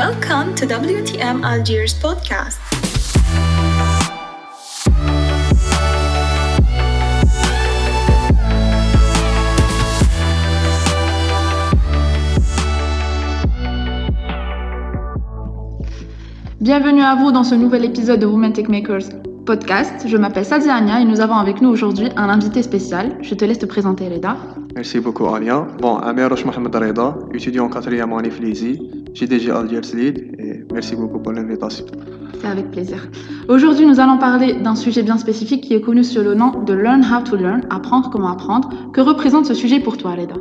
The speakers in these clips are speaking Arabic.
Welcome to WTM Algiers podcast. Bienvenue à vous dans ce nouvel épisode de Women Tech Makers podcast. Je m'appelle Sadia Ania et nous avons avec nous aujourd'hui un invité spécial. Je te laisse te présenter, Reda. Merci beaucoup, Alia. Bon, Amirosh Mohamed Reda, étudiant en quatrième année Flizy, GDG Algiers Lead, et merci beaucoup pour l'invitation. C'est avec plaisir. Aujourd'hui, nous allons parler d'un sujet bien spécifique qui est connu sous le nom de Learn How to Learn, apprendre comment apprendre. Que représente ce sujet pour toi, Reda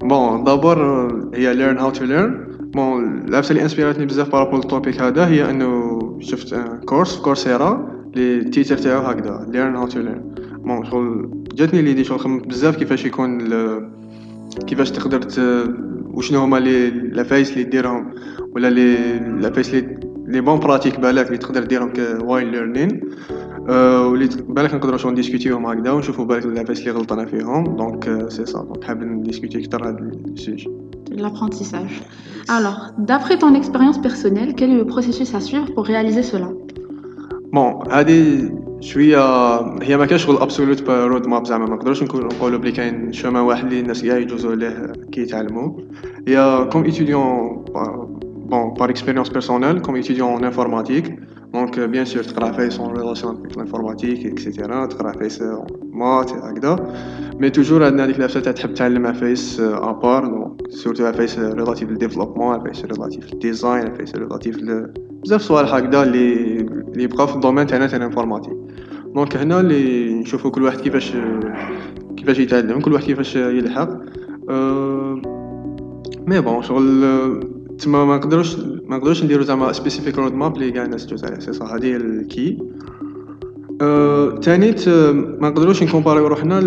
Bon, d'abord, il y a Learn How to Learn. بون العفسه اللي انسبيراتني بزاف بارابول التوبيك هذا هي انه شفت كورس في كورسيرا اللي التيتر تاعو هكذا ليرن هاو تو ليرن بون شغل جاتني ليدي شغل خممت بزاف كيفاش يكون كيفاش تقدر ت... وشنو هما لي العفايس اللي ديرهم ولا لي العفايس اللي les bonnes pratiques بالك اللي تقدر ديرهم كوايل ليرنين أه واللي بالك نقدروا شغل نديسكوتيهم هكذا ونشوفوا بالك العفايس اللي غلطنا فيهم donc c'est ça donc حاب نديسكوتي أكثر هذا ال sujet l'apprentissage. Alors, d'après ton expérience personnelle, quel est le processus à suivre pour réaliser cela? Bon, هذه شوية هي ما شغل absolute roadmap زعما ما نقدروش نقولوا بلي كاين chemin واحد اللي الناس كاع يجوزوا ليه كي يتعلموا. هي comme étudiant bon par expérience personnelle comme étudiant en informatique donc bien sûr تقرا عفايس en relation avec l'informatique et cetera تقرا عفايس maths هكذا mais toujours عندنا هذيك العفسه تاع تحب تعلم عفايس à part donc surtout عفايس relatives لل développement عفايس relatives لل design عفايس relatives بزاف صوالح هكذا اللي اللي يبقاو في ال domaine تاعنا تاع ال informatique. donc هنا اللي نشوفوا كل واحد كيفاش كيفاش يتعلم كل واحد كيفاش يلحق. أه mais bon شغل تما ما نقدروش ما نقدروش نديرو زعما specific roadmap اللي كاع الناس تجوز عليه سي صح هادي ال key أه ما نقدروش نكومباريو روحنا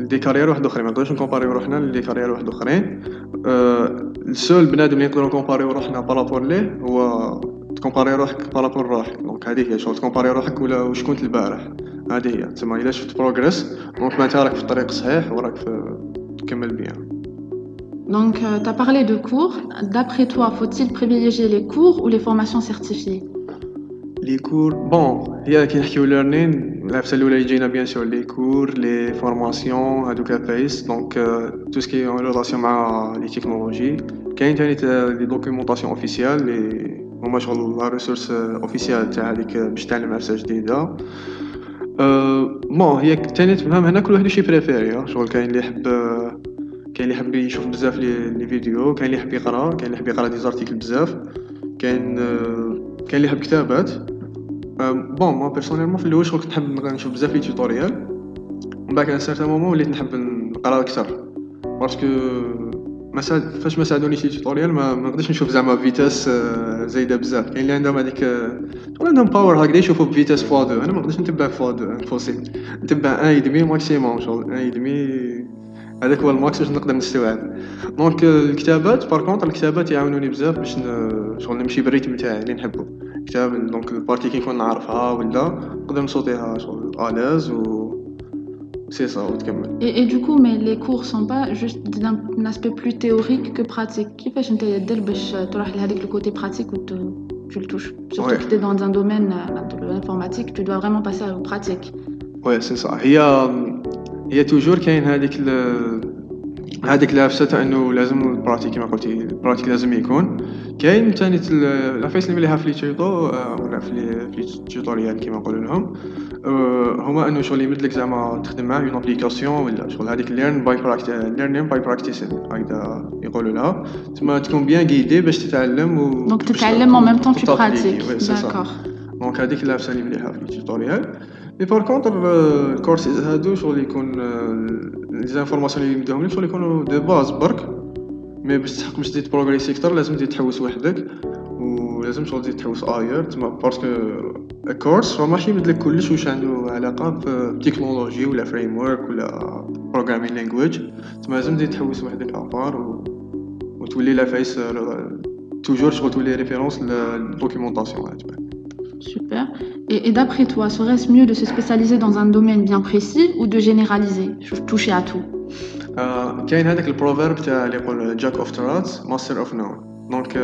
des carrières واحد أخرين. ما نقدروش نكومباريو روحنا ل des carrières واحد أخرين. أه ال seul بنادم اللي نقدرو نكومباريو روحنا par rapport ليه هو تكومباري روحك par rapport روحك. donc هذه هي شغل تكومباري روحك ولا واش كنت البارح. هذه هي. تسمى الا شفت progrès donc معناتها راك في الطريق الصحيح وراك في تكمل bien. Donc, euh, tu as parlé de cours. D'après toi, faut-il privilégier les cours ou les formations certifiées? les cours bon هي كي نحكيو learning العفسه الاولى يجينا bien sûr les cours les formations هادوك العفايس donc tout ce qui en relation مع les technologies كاين تاني les documentations officielles لي هما شغل la ressource officielle تاع هذيك باش تعلم عفسه جديدة. bon هي تاني تفهم هنا كل واحد شي يبريفيري شغل كاين اللي يحب كاين اللي يحب يشوف بزاف les vidéos كاين اللي يحب يقرأ كاين اللي يحب يقرأ des articles بزاف كاين كاين اللي يحب كتابات. bon moi personnellement في الأول شغل كنت نحب نشوف بزاف les tutorials من بعد à un certain moment وليت نحب نقرأ أكثر. parce que ما ساعد فاش ما ساعدونيش les tutoriels ما نقدرش نشوف زعما vitesse زايدة بزاف. كاين اللي عندهم هذيك شغل عندهم power هكذا يشوفوا ب vitesse fois deux. أنا ما نقدرش نتبع fois deux impossible نتبع un et demi maximum شغل un et demi هذاك هو ال max باش نقدر نستوعب. donc الكتابات par contre الكتابات يعاونوني بزاف باش شغل نمشي بال rythme تاعي اللي نحبو. كتاب donc ال partie كي نكون نعرفها ولا نقدر نصوتيها شغل الاز C'est ça, et, et, du coup, mais les cours sont pas juste d'un aspect plus théorique que pratique. Qui fait que euh, le côté pratique où tu, le touches? Surtout que tu es dans un domaine, euh, ben, l'informatique, tu dois vraiment passer à la pratique. Ouais, c'est ça. Il y a, euh, il y a toujours qu'il y a هذيك تاع إنه لازم البراتيك كما قلتي البراتيك لازم يكون كاين ثاني العفايس اللي مليحه في لي تيوتو آه، ولا في لي في لي توتوريال كيما نقولوا لهم آه، هما إنه شغل يمد لك زعما تخدم معاه en application ولا شغل هذيك learn by practice learning by practice هكذا يقولوا لها تما تكون bien guidé باش تتعلم و temps tu وت appliquer. pratiques. Oui, c'est صح. D'accord. Donc هذيك العفسه اللي مليحه في ال tutoriel mais par contre ال courses هادو شغل يكون les informations اللي يمدوهم لك يكونوا de base برك mais باش تحق باش تزيد progresser أكثر لازم تزيد تحوس وحدك ولازم شغل تزيد تحوس ailleurs تما parce que ال course هو ماشي يمد لك كلش واش عنده علاقة بتكنولوجي ولا framework ولا programming language تما لازم تزيد تحوس وحدك à part و... وتولي عفايس toujours شغل تولي référence لل documentation تبع Super. Et, et d'après toi, serait-ce mieux de se spécialiser dans un domaine bien précis ou de généraliser, toucher à tout? آه، كاين هذاك ال proverbe تاع اللي يقول jack of trades master of none donc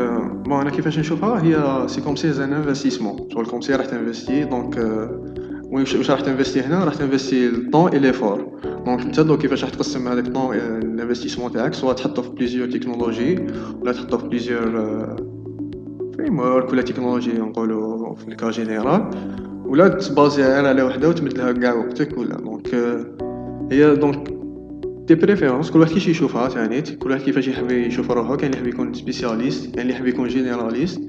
Bon أنا كيفاش نشوفها هي c'est comme si un investissement شغل comme si راح ت investir donc وين واش راح ت investir هنا راح ت investir ال temps et l'effort donc انت دو كيفاش راح تقسم هذاك ال temps ال investissement تاعك سواء تحطو في plusieurs technologies ولا تحطو في plusieurs frameworks ولا تكنولوجي نقولو في ال cas général ولا ت baser غير على وحدة وتمدلها كاع وقتك ولا. donc هي donc des préférences كل واحد كيفاش يشوفها تاني كل واحد كيفاش يحب يشوف روحو كاين اللي يحب يكون spécialiste كاين اللي يحب يكون généraliste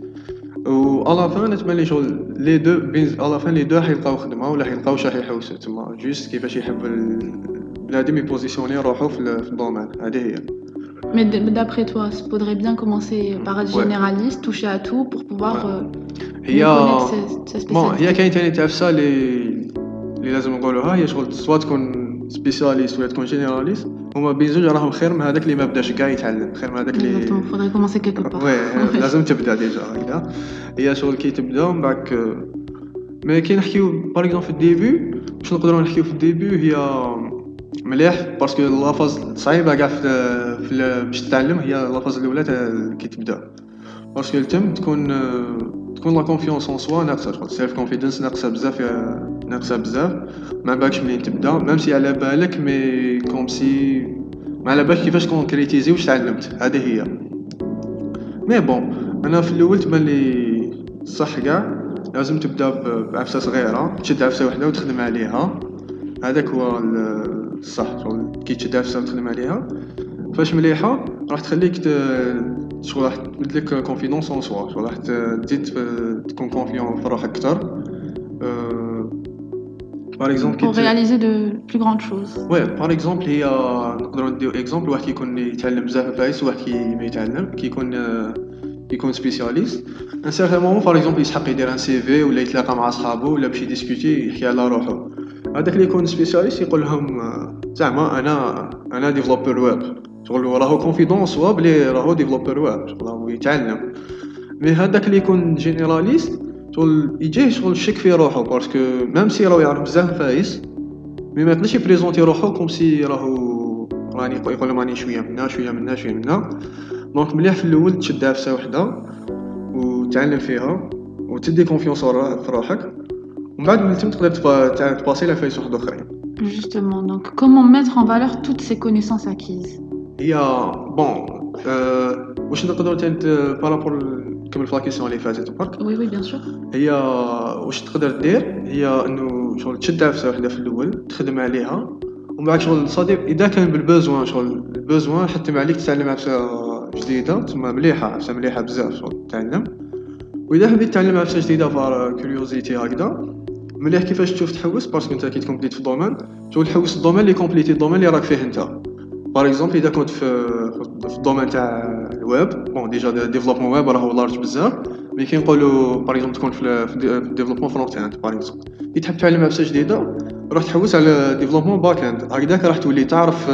و à la fin نتمنى شغل les deux بين à la fin les deux حيلقاو خدمة ولا حيلقاو شي يحوسو تما juste كيفاش يحب بنادم ي positionner روحو في ال domaine هذه هي. Mais d'après toi, il faudrait bien commencer par être Ouais. généraliste, toucher à tout pour pouvoir Ouais. euh, هي mieux connaître sa, sa bon spécialité. هي كاين تاني عفسة اللي اللي لازم نقولوها هي شغل soit تكون spécialiste ولا تكون généraliste هما بين زوج راهم خير من هذاك اللي ما بداش كاع يتعلم خير من هذاك اللي Exactement, faudrait commencer quelque part. Oui لازم تبدا déjà هكذا هي شغل كي تبدا ومن بعد mais كي نحكيو par exemple في ال début باش نقدروا نحكيو في ال début هي مليح parce que la phase صعيبة كاع في, باش تتعلم هي la phase الأولى تاع كي تبدأ. parce que تم تكون تكون la confiance en soi ناقصة self confidence ناقصة بزاف ناقصة بزاف. ما بالكش منين تبدأ même si على بالك mais comme si ما على بالك كيفاش concrétiser واش تعلمت. هذه هي. Mais bon أنا في الأول تبان لي صح كاع. لازم تبدأ بعفسة صغيرة تشد عفسة وحدة وتخدم عليها. هذاك هو ال- الصح شغل كي تشد عفسه وتخدم عليها. فاش مليحة؟ راح تخليك ت... شغل راح تبدلك confiance en soi شغل راح ت- تزيد ف- تكون confiant في روحك أكثر. par exemple Pour réaliser de plus grandes choses. Oui Par exemple هي نقدروا نديو exemple واحد كيكون يتعلم بزاف عفايس وواحد كي ما يتعلم كيكون آه، كيكون spécialiste un certain moment par exemple يسحق يدير un CV ولا يتلاقى مع صحابو ولا باش ي discuter يحكي على روحو هذاك اللي يكون spécialiste يقول لهم زعما أنا أنا développeur web شغل راهو confiant en soi بلي راهو développeur web شغل راهو يتعلم. mais هذاك اللي يكون généraliste شغل يجيه شغل الشك في روحو parce que même si راهو يعرف بزاف عفايس mais ما يقدرش ي présenter روحو comme si راهو راني يقول لهم راني شوية منا شوية منا شوية منا. donc مليح في الأول تشد عفسة وحدة وتعلم فيها وتدي confiance في روحك. ومن بعد من تم تقدر ت passer لعفايس واحد اخرين Justement, donc comment mettre en valeur toutes ces connaissances acquises? هي bon واش نقدروا تاني par rapport نكمل في la question اللي فاتت برك Oui, oui, bien sûr. هي واش تقدر دير هي انه شغل تشد عفسه وحده في الأول تخدم عليها ومن بعد شغل صديق اذا كان بال besoin شغل ال besoin حتى عليك تتعلم عفسه جديده تما مليحه عفسه مليحه بزاف شغل تتعلم وإذا حبيت تتعلم عفسه جديدة par curiosité هكذا. مليح كيفاش تشوف تحوس؟ parce que أنت كي ت compléter في ال domaine. شغل تحوس ال domaine اللي compléter ال domaine اللي راك فيه أنت. par exemple إذا كنت في في ال domaine تاع ال web bon déjà développement web راهو large بزاف. mais كي نقولوا par exemple تكون في développement front end par exemple كي تحب تعلم عفسه جديدة راح تحوس على développement back end هكذاك راح تولي تعرف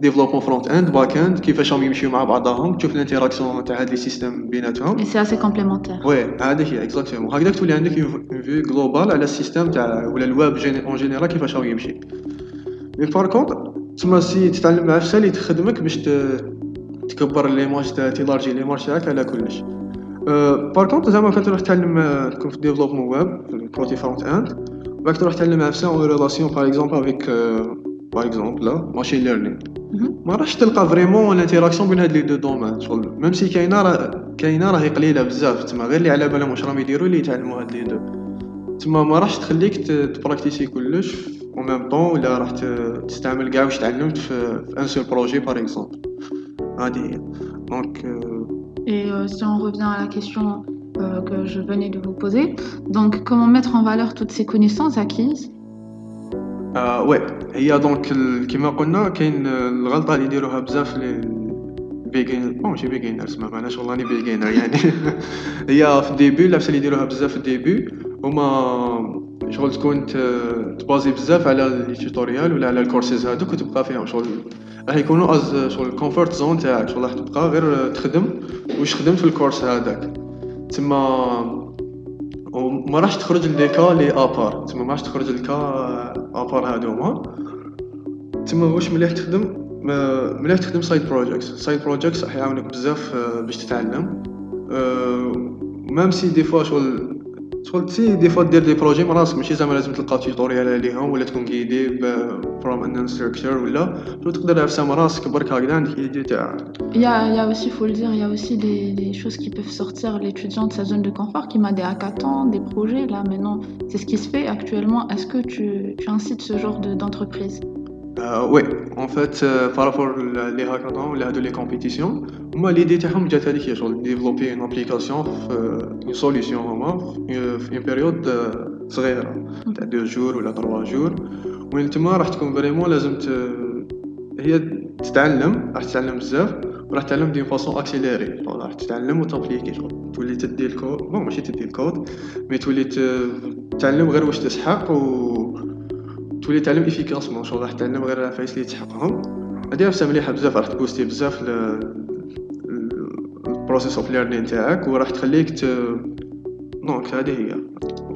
développement front end back end كيفاش راهم يمشيو مع بعضهم. تشوف ال interaction تاع هاد les systèmes بيناتهم. C'est assez complémentaire. Oui هذيك هي exactement هكذاك تولي عندك vue globale على ال système تاع ولا الويب en général كيفاش راهو يمشي. mais par contre تسمى c'est تتعلم عفسه اللي تخدمك باش تكبر l'image تاع ت élargir l'image تاعك على كلش. par contre زعما كنت تروح تعلم آه، في développement web في côté front end بعد تروح تعلم عفسه en relation par exemple avec par exemple machine learning. ما راحش تلقى vraiment ال interaction بين هاد les deux domaines شغل même si كاينة راه كاينة راهي قليله بزاف تما غير اللي على بالهم واش راهم يديروا اللي يتعلموا هاد les deux تما ما راحش تخليك تبراكتيسي كلش au même temps ولا راح تستعمل كاع واش تعلمت في في un seul projet par exemple هادي هي دونك Et euh, si on revient à la question euh, que je venais de vous poser, donc comment mettre en valeur toutes ces connaissances acquises? آه oui هي donc ال- كيما قلنا كاين الغلطه اللي يديروها بزاف les begin- bon ماشي beginners ما معناش والله راني beginner يعني هي في ال début العفسه اللي يديروها بزاف في ال début هما شغل تكون ت- تبازي بزاف على les tutorials ولا على الكورسز هادوك وتبقى فيهم شغل راح يكونوا as شغل ال comfort zone تاعك شغل راح تبقى غير تخدم واش خدمت في ال course هذاك تما وما راحش تخرج les cas les à part تما ما راحش تخرج ال cas à part هادوما تما واش مليح تخدم؟ مليح تخدم side projects side projects راح يعاونك بزاف آه، باش تتعلم. ميم سي دي فوا شغل شغل سي دي فوا دير دي بروجي من راسك ماشي زعما لازم تلقى توتوريال عليهم ولا تكون كيدي فروم ان انستركتور ولا شغل تقدر عفسه من راسك برك هكذا عندك ايدي تاع Il y a, il y a aussi, il faut le dire, il y a aussi des, des choses qui peuvent sortir l'étudiant de sa zone de confort, qui m'a des hackathons, des projets. Là, maintenant, c'est ce qui se fait actuellement. Est-ce que tu, tu incites ce genre de- d'entreprise Euh, par rapport à les hackathons ولا هادو لي كومبيتيسيون هما l'idée تاعهم جات هذيك هي شغل développer une application في une solution هما في une période صغيره تاع deux jours ولا trois jours وين تما راح تكون vraiment لازم. هي تتعلم راح تتعلم بزاف وراح تتعلم de façon accélérée راح تتعلم وتابليكي شغل تولي تدي ال code bon ماشي تدي ال code mais تولي تتعلم غير واش تسحق و تولي تعلم افيكاسمون شغل راح تعلم غير العفايس اللي تحقهم هادي نفسها مليحه بزاف راح تبوستي بزاف البروسيس اوف ليرنين تاعك وراح تخليك ت دونك هذه هي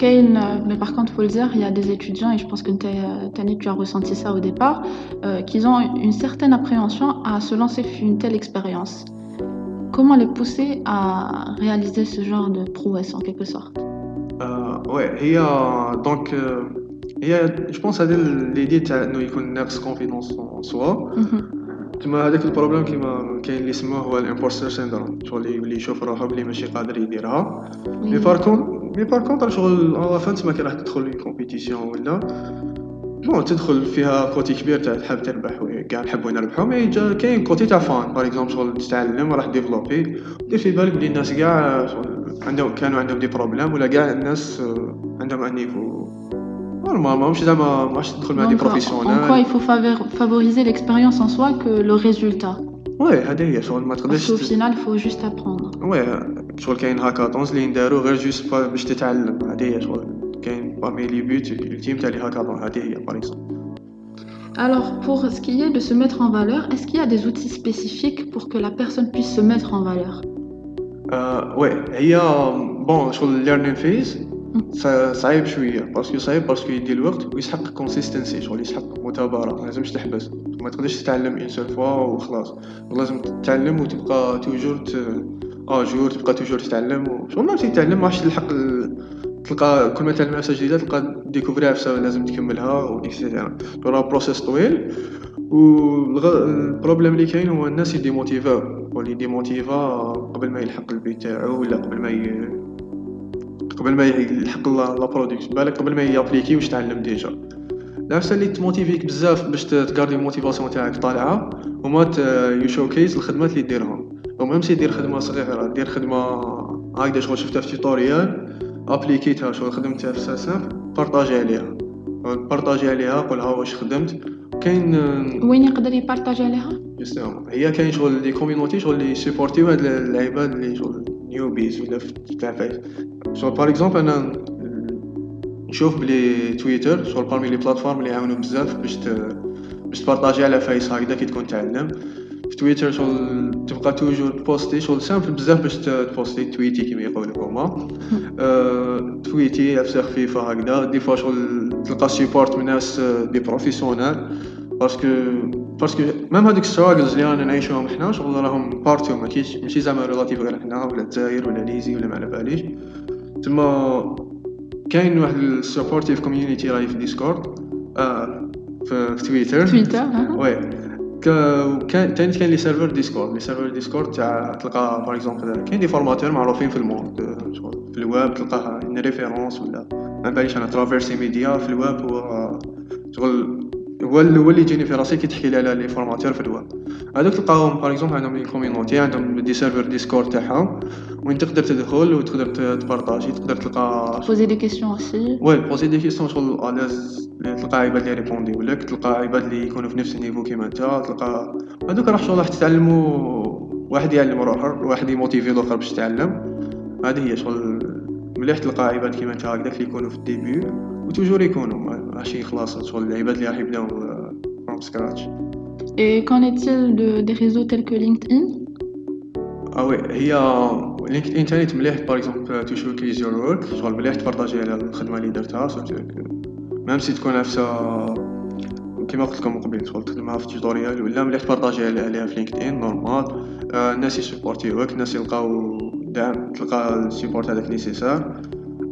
Kane, euh, mais par contre, faut le dire, il y a des étudiants, et je pense que t'as- Tani, tu as ressenti ça au départ, euh, qu'ils ont une certaine appréhension à se lancer sur une telle expérience. Comment les pousser à réaliser ce genre de prouesse en quelque sorte آه وي هي دونك آه، هي je pense هذا l'idée تاع انه يكون ناقص confidence soit Mhm. تما هذاك ال problème كيما كاين اللي يسموه هو ال imposter syndrome شغل يولي يشوف روحو بلي ماشي قادر يديرها mais Oui. par con- mais par contre شغل enfin تما كي راح تدخل une compétition ولا bon تدخل فيها côté كبير تاع تحب تربح كاع نحبو نربحو mais كاين côté تاع fun par exemple شغل تتعلم راح développer دير في بالك بلي الناس كاع عندهم كانوا عندهم دي بروبليم ولا كاع الناس عندهم ان نيفو نورمالمون ماشي زعما ماش تدخل مع دي Donc, en- en quoi بروفيسيونيل il faut favor- favoriser l'expérience en soi que le résultat وي هذه هي شغل ما Parce تقدرش qu'au ت- final, il faut juste apprendre. وي شغل كاين هاكاطونز اللي ندارو غير جوست با- باش تتعلم هذه هي شغل كاين بارمي لي بوت التيم تاع لي هاكاطون هذه هي باغ اكزومبل Alors, pour ce qui est de se mettre en valeur, est-ce qu'il y a des outils spécifiques pour que la personne puisse se mettre en valeur آه وي هي بون شغل الليرنين فيز صعيب شوية parce que صعيب parce que يدي الوقت ويسحق consistency شغل يسحق مثابره ما لازمش تحبس. ما تقدرش تتعلم une seule fois وخلاص. لازم تتعلم وتبقى toujours ت... à jour تبقى toujours تتعلم و... شغل ما تتعلم ما تلحق. تلقى كل ما تعلم عفسه جديدة تلقى ديكوفري عفسه لازم تكملها و et cetera راه process طويل وال problème اللي كاين هو الناس يديموتيفاو واللي ديموتيفا قبل ما يلحق ال but تاعو ولا قبل ما ي... قبل ما يلحق ال product بالك قبل ما يابليكي واش تعلم déjà. نفس اللي تموتيفيك بزاف باش تكاردي ال motivation تاعك طالعة هما ي showcase الخدمات اللي ديرهم. أو même si دير خدمة صغيرة دير خدمة هكذا شغل شفتها في tutorial ابليكيتها شغل خدمتها في ساسان بارطاجي عليها. بارطاجي عليها قولها واش خدمت. كاين وين يقدر يبارطاجي عليها؟ هي كاين شغل les community شغل اللي سيبورتيو هاد اللعيبة اللي شغل newbies ولا في تاع فايس شغل par exemple أنا نشوف بلي تويتر شغل parmi les plateformes اللي يعاونوا بزاف باش. باش تبارطاجي على فايس هكذا كي تكون تعلم في تويتر شغل تبقى toujours تبوستي شغل simple بزاف باش تبوستي تويتي كيما يقولوا هما أه تويتي عفسه خفيفه هكذا des fois شغل تلقى support من ناس des professionnels parce que parce que même هادوك struggles اللي رانا نعيشوهم حنا شغل راهم partout ما كاينش ماشي زعما relative غير حنا ولا الجزائر ولا ليزي ولا ما على باليش. تما كاين واحد ال supportive community راهي في Discord آه في, في تويتر تويتر ها؟ oui. ك- كان تاني كاين les serveurs Discord les serveurs Discord تاع تلقى par exemple كاين des formateurs معروفين في ال monde آه، في الويب تلقاه une référence ولا. ما باليش أنا Traversy Media في الويب هو شغل هو هو اللي يجيني في راسي كي تحكي لي على les formateurs في الويب هذوك تلقاهم par exemple عندهم les community عندهم des serveurs Discord تاعهم وين تقدر تدخل وتقدر تبارطاجي تقدر تلقى Poser des questions aussi. oui poser des questions شغل à l'aise تلقى عباد اللي ريبونديو لك تلقى عباد اللي يكونوا في نفس ال niveau كيما انت تلقى هذوك راح شغل راح تتعلموا واحد يعلم روحه واحد يموتيفي الآخر باش يتعلم هذه هي شغل مليح تلقى عباد كيما انت هكذاك اللي يكونوا في ال début. و toujours يكونوا ماشي خلاص شغل العباد اللي راح يبداو from scratch Et qu'en est-il de, des réseaux tels que LinkedIn? آه oui هي LinkedIn تاني مليح par exemple to showcase your work شغل مليح تبارطاجي على الخدمه اللي درتها même si تكون نفسها كيما قلت لكم قبل تقدر تخدمها في tutorial ولا ملي تبارطاجي عليها في LinkedIn normal آه، الناس يسبورتيوك الناس يلقاو دعم تلقى ال support هذاك nécessaire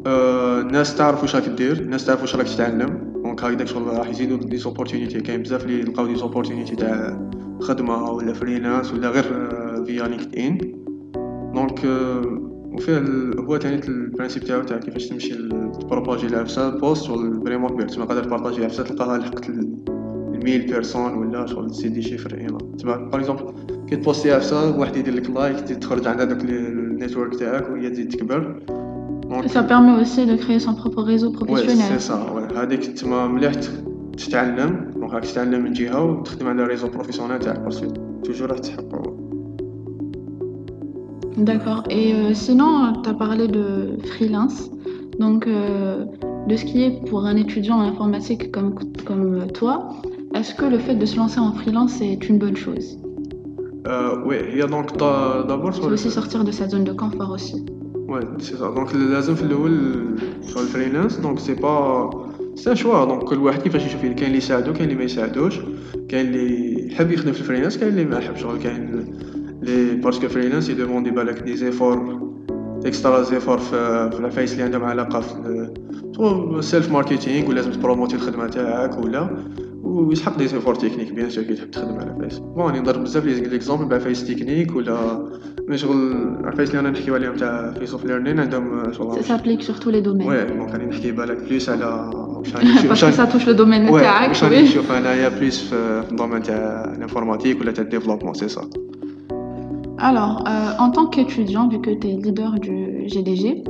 الناس تعرف واش راك دير الناس تعرف واش راك تتعلم. donc هكذاك شغل راح يزيدو des opportunités كاين بزاف اللي يلقاو des opportunités تاع خدمة ولا freelance ولا غير via LinkedIn donc وفيه هو تاني ال principe تاعو تاع كيفاش تمشي تبروباجي العفسه post شغل vraiment كبير تسمى قادر تبارطاجي عفسه تلقاها لحقت ال mille personnes ولا شغل تزيد des chiffres. هنا تسمى par exemple كي تبوستي عفسه واحد يدير لك like تخرج عند هذاك ال network تاعك وهي تزيد تكبر. ça permet aussi de créer son propre réseau professionnel. Ouais, c'est ça. Ouais. هذيك تما مليح تتعلم دونك راك تتعلم من جهه وتخدم على ريزو بروفيسيونيل تاعك باسكو توجور راح تحقق D'accord. Et euh, sinon, tu as parlé de freelance, donc euh, de ce qui est pour un étudiant en informatique comme, comme toi. Est-ce que le fait de se lancer en freelance est une bonne chose euh, Oui, il y a donc d'abord... Il faut aussi sortir de sa zone de confort aussi. Ouais, c'est ça. Donc, لازم في الأول le freelance donc c'est pas c'est un choix. Donc كل واحد كيفاش يشوف كاين اللي يساعدو كاين اللي ما يساعدوش كاين اللي يحب يخدم في ال freelance كاين اللي ما يحبش شغل كاين لي parce que freelance يدوموندي بالك des efforts extra efforts في العفايس اللي عندهم علاقه في self marketing ولازم تبروموتي الخدمه تاعك ولا ويسحق des efforts techniques bien sûr كي تحب تخدم على عفايس bon راني نضرب بزاف les exemples بعفايس techniques ولا mais شغل عفايس اللي أنا نحكيو عليهم تاع phase of learning عندهم شغل ça s'applique sur tous les domaines oui donc راني نحكي بالك plus على parce que ça touche le domaine تاعك واش راني نشوف انايا plus في ال domaine تاع ال informatique ولا تاع ال développement c'est ça Alors, euh, en tant qu'étudiant, vu que tu es leader du GDG,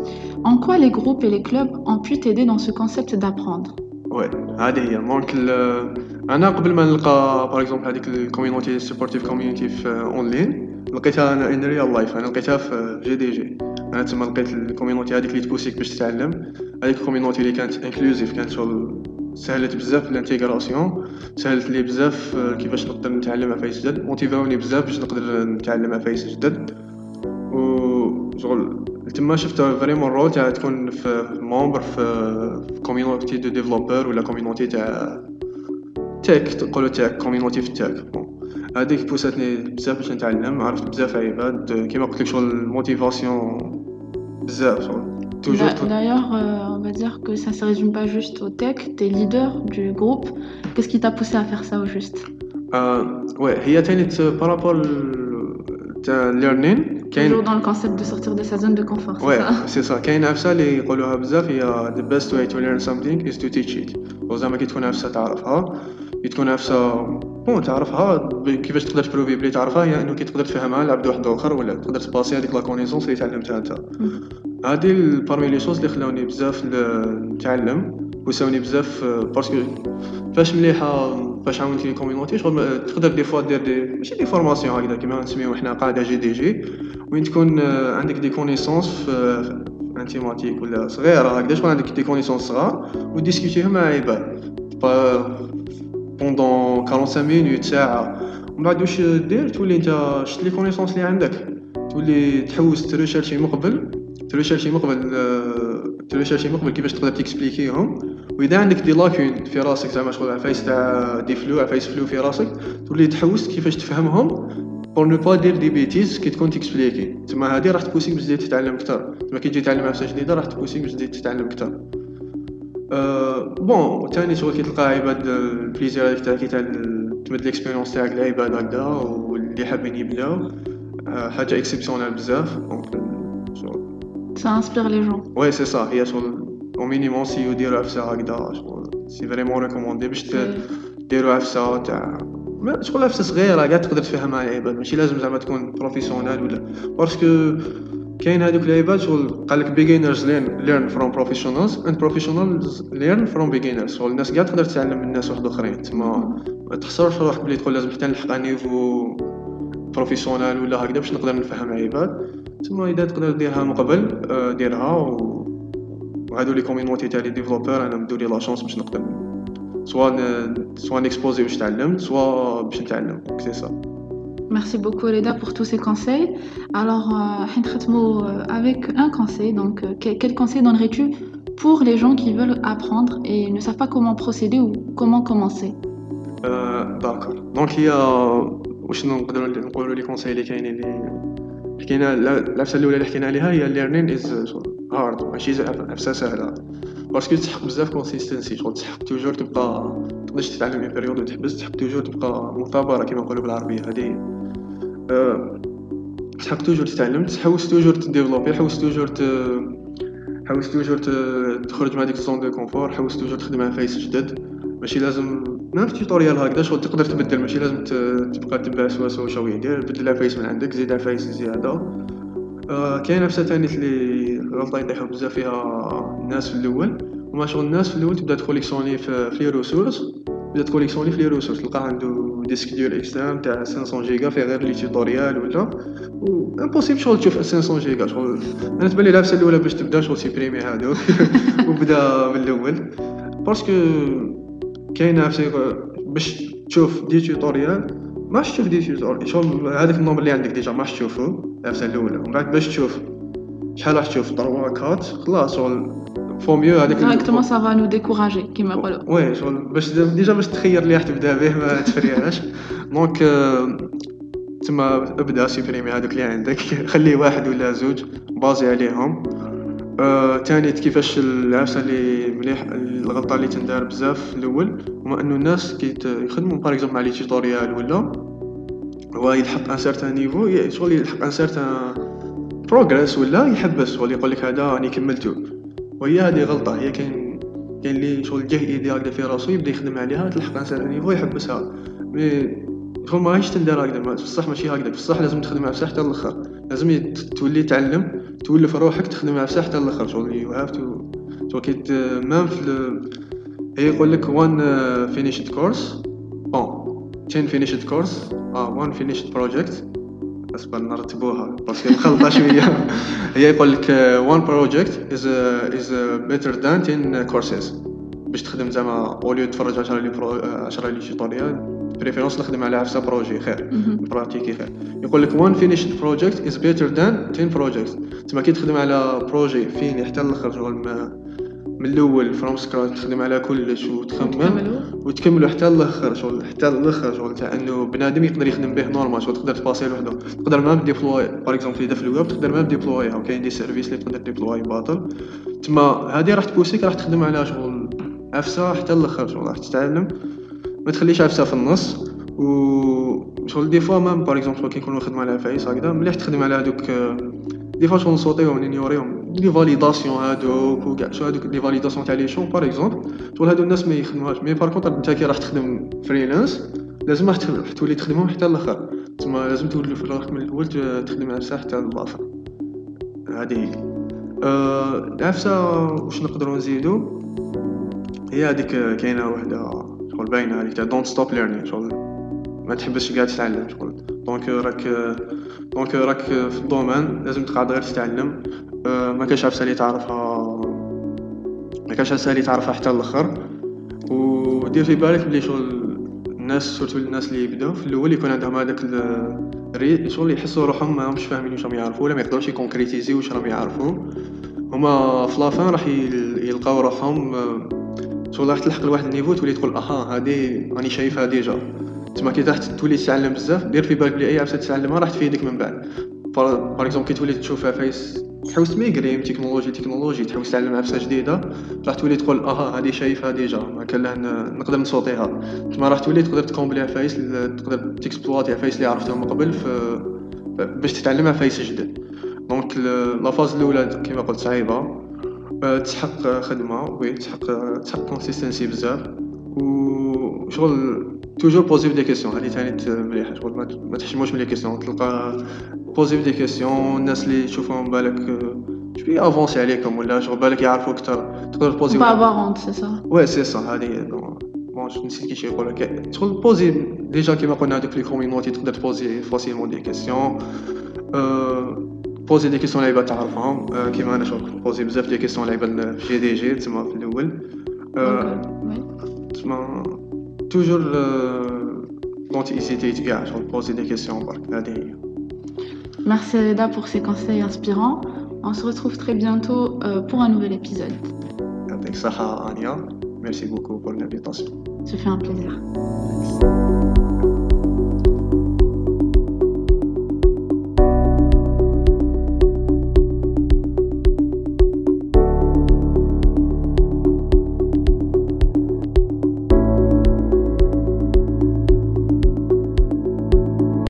en quoi les groupes et les clubs ont pu t'aider dans ce concept d'apprendre? Ouais, هذه هي. donc أنا قبل ما نلقى par exemple هذيك ال community supportive community في اونلاين لقيتها أنا in real life أنا لقيتها في GDG أنا تما لقيت ال community هذيك اللي تبوسيك باش تتعلم. هذيك ال community اللي كانت inclusive كانت شغل سهلت بزاف ال intégration سهلت لي بزاف كيفاش نقدر نتعلم عفايس جدد موتيفاوني بزاف باش نقدر نتعلم عفايس جدد و شغل تما شفت vraiment rôle تاع تكون في membre في community de développeurs ولا community تاع tech تقولوا تاع community في ال tech هذيك بوساتني بزاف باش نتعلم عرفت بزاف عباد كيما قلت لك شغل ال motivation بزاف شغل D'ailleurs, euh, on va dire que ça ne se résume pas juste au tech. Tu es leader du groupe. Qu'est-ce qui t'a poussé à faire ça au juste euh, Ouais, il y a par rapport au learning. Toujours dans le concept de sortir de sa zone de confort. Ouais, c'est ça. كاين عفسه اللي يقولوها بزاف هي the best way to learn something is to teach it. وزعما كي تكون عفسه تعرفها كي تكون عفسه bon تعرفها كيفاش تقدر تبروفي بلي تعرفها هي انه كي تقدر تفهمها لعبد واحد اخر ولا تقدر تباسي هذيك la connaissance اللي تعلمتها انت هادي parmi les choses اللي خلاوني بزاف نتعلم وبوساوني بزاف parce que فاش مليحة فاش عاونت les community شغل تقدر des fois دير des ماشي des formations هكذا كيما نسميو حنا قاعدة GDG وين تكون عندك des connaissances في informatique ولا صغيرة هكذا شغل عندك des connaissances صغار وديسكوتيهم مع عباد. pendant 45 minutes ساعة. ومن بعد واش دير؟ تولي أنت شت les connaissances اللي عندك. تولي تحوس تريشيرشي مقبل تريشيرشي مقبل تريشيرشي مقبل كيفاش تقدر تيكسبليكيهم وإذا عندك des lacunes في راسك زعما شغل عفايس تاع des flou عفايس flou في راسك تولي تحوس كيفاش تفهمهم pour ne pas dire des bêtises كي تكون تيكسبليكي تما هادي راح تبوسيك باش تزيد تتعلم أكثر تما كي تجي تعلم عفسة جديدة راح تبوسيك باش تزيد تتعلم أكثر أه bon ثاني شغل كي تلقى عباد ال plaisir هذيك تاع كي تمد l'expérience تاعك لعباد هكذا واللي حابين يبداو حاجة exceptionnelle بزاف. donc Ça inspire les gens. Ouais, c'est ça. Il y a sur au minimum si vous dire ça هكذا c'est vraiment recommandé. باش ديروا عفسه تاع شغل عفسه صغيره قاعد تقدر تفهمها العباد ماشي لازم زعما تكون professionnel ولا parce que كاين هذوك العباد شغل قال لك learn learn from professionals and professionals learn from beginners. شغل الناس قاعد تقدر تتعلم من الناس واحد اخرين تما ما تحصرش روحك بلي تقول لازم حتى نلحق niveau professionnel ولا هكذا باش نقدر نفهم عباد تما اذا تقدر ديرها من قبل ديرها و وهادو لي كوميونيتي تاع لي ديفلوبور انا مدو لي لا شونس باش نقدر سوا سوا نيكسبوزي واش تعلمت سوا باش نتعلم سي سا Merci beaucoup Reda pour tous ces conseils. Alors, euh, avec un conseil. Donc, quel conseil donnerais-tu pour les gens qui veulent apprendre et ne savent pas comment procéder ou comment commencer داكور دونك هي واش نقدروا نقولوا لي كونساي اللي كاينين اللي حكينا العفسه الأولى اللي حكينا عليها هي learning is hard ماشي عفسه سهلة. parce que تسحق بزاف consistency شغل تسحق toujours تبقى تقدرش تتعلم une période وتحبس تسحق toujours تبقى مثابره كيما نقولوا بالعربية. هذه تسحق toujours تتعلم تحوس toujours تديفلوبي حوس toujours ت حوس toujours تخرج من هذيك ال zone de confort حوس toujours تخدم على عفايس جدد. ماشي لازم في tutoriel هكذا شغل تقدر تبدل ماشي لازم تبقى تبع سوا سوا شوية دير بدل عفايس من عندك زيد عفايس زيادة. آه كاين عفسه ثاني اللي غلطة يطيحوا بزاف فيها الناس في الأول. هما شغل الناس في الأول تبدأ تكوليكسيوني في les ressources تبدأ تكوليكسيوني في les ressources تلقى عنده disque dur externe تاع 500 جيجا فيه غير les tutoriels ولا. و impossible شغل تشوف 500 جيجا شغل أنا تبان لي العفسه الأولى باش تبدا شغل سيبريمي هادو. وبدا من الأول. parce que كاينة في باش تشوف des tutoriels ما تشوف des tutoriels. شغل هذاك ال nombre اللي عندك déjà ما تشوفه العفسه الأولى. ومن بعد باش تشوف شحال راح تشوف 3 quatre خلاص شغل vaut mieux هذاك directement ça va nous décourager كيما يقولوا. oui شغل باش déjà باش تخير اللي راح تبدا به ما تفريهاش. donc تما ابدا سيبريمي هذوك اللي عندك خليه واحد ولا زوج بازي عليهم. آه، تاني كيفاش العفسة اللي مليح الغلطة اللي تندار بزاف الأول هما أنه الناس كي يخدموا par exemple مع les tutoriels ولا هو يلحق un certain niveau شغل يلحق un certain progrès ولا يحبس ولا يقول لك هذا راني كملتو وهي هذه غلطة هي كاين كاين اللي شغل جاه idée هكذا في راسو يبدأ يخدم عليها تلحق un certain niveau يحبسها. mais هو ماهيش تندار هكذا بصح ماشي هكذا بصح لازم تخدم على حتى الآخر. لازم تولي تعلم تولف روحك تخدم على حتى الآخر شغل you have to شغل quand même في هي يقول لك one finished course bon 10 finished course آه one finished project اصبر نرتبوها parce que مخلطه شوية. هي يقول لك one project is is better than 10 كورسز باش تخدم زعما au lieu تفرج 10 les 10 les tutoriels préférence نخدم على عفسه projet خير. pratiquer خير. يقول لك one finished project is better than 10 project تما كي تخدم على projet fin؟ حتى الآخر شغل من الأول from scratch تخدم على كلش وتخمم. وتكملوا حتى الآخر شغل حتى الآخر شغل تاع انه بنادم يقدر يخدم به normal شغل تقدر ت passer لوحده. تقدر même déployer par exemple إذا في الويب تقدر même déployer ها وكاين des services اللي تقدر déployer باطل. تما هذه راح ت pousser ك راح تخدم على شغل عفسة حتى الآخر شغل راح تتعلم. ما تخليش عفسة في النص. و شغل des fois même par exemple كي نكونو نخدمو على عفايس هكذا مليح تخدم على هادوك des fois شغل نصوتيهم نينيوريهم les validations هادوك و كاع شو هادوك لي فاليداسيون تاع les champs par exemple شغل هادو الناس ما يخدموهاش. mais par contre نتا كي راح تخدم freelance لازم راح تولي تخدمهم حتى الآخر. تسمى لازم تولي في روحك من الأول تخدم عفسه حتى الآخر هادي. هي العفسة واش نقدروا نزيدو؟ هي هذيك كاينة وحدة. باينه هذيك تاع don't stop learning شغل. ما تحبش قاعد تتعلم شغل. donc راك donc راك في ال domaine لازم تقعد غير تتعلم. أه، ما كاش عفسة تعرفها ما كاش عفسة تعرفها حتى الآخر. ودير في بالك بلي شغل الناس surtout الناس اللي يبداو في الأول يكون عندهم هذاك الري شغل يحسوا روحهم ما همش فاهمين واش راهم يعرفوا ولا ما يقدروش ي concrétiser واش راهم يعرفوا. هما في la fin راح يلقاو روحهم شغل راح تلحق لواحد ال niveau تولي تقول أها هادي راني شايفها déjà تما كي تحت تولي تتعلم بزاف دير في بالك بلي اي عفسه تتعلمها راح تفيدك من بعد par exemple كي تولي تشوفها عفايس تحوس ت migrer من technologie technologie تحوس تعلم عفسه جديده راح تولي تقول أها هذه شايفها déjà ما نقدر ن sauter ها تما راح تولي تقدر ت compléter عفايس تقدر ت exploiter عفايس اللي عرفتهم من قبل باش تتعلم عفايس جدد donc la phase الاولى كيما قلت صعيبه تسحق خدمه oui تسحق تسحق consistency بزاف وشغل toujours poser des questions هذه ثاني مليحه شغل ما تحشموش من les questions تلقى poser des questions الناس اللي تشوفهم بالك شوية افونسي عليكم ولا شغل بالك يعرفوا أكثر تقدر تبوزي بافارونت سي سا وي سي سا هذه بون نسيت كيفاش يقول لك شغل بوزي ديجا كيما قلنا هذوك لي كومينوتي تقدر تبوزي فاسيلمون دي كيسيون بوزي دي كيسيون لعيبه تعرفهم كيما انا شغل بوزي بزاف دي كيسيون لعيبه في دي جي تسمى في الاول تسمى toujours quand hésiter كاع شغل poser des questions برك هذه هي Merci Reda pour ces conseils inspirants. On se retrouve très bientôt euh, pour un nouvel épisode. يعطيك الصحة Ania. Merci beaucoup pour l'invitation. Ce fait un plaisir.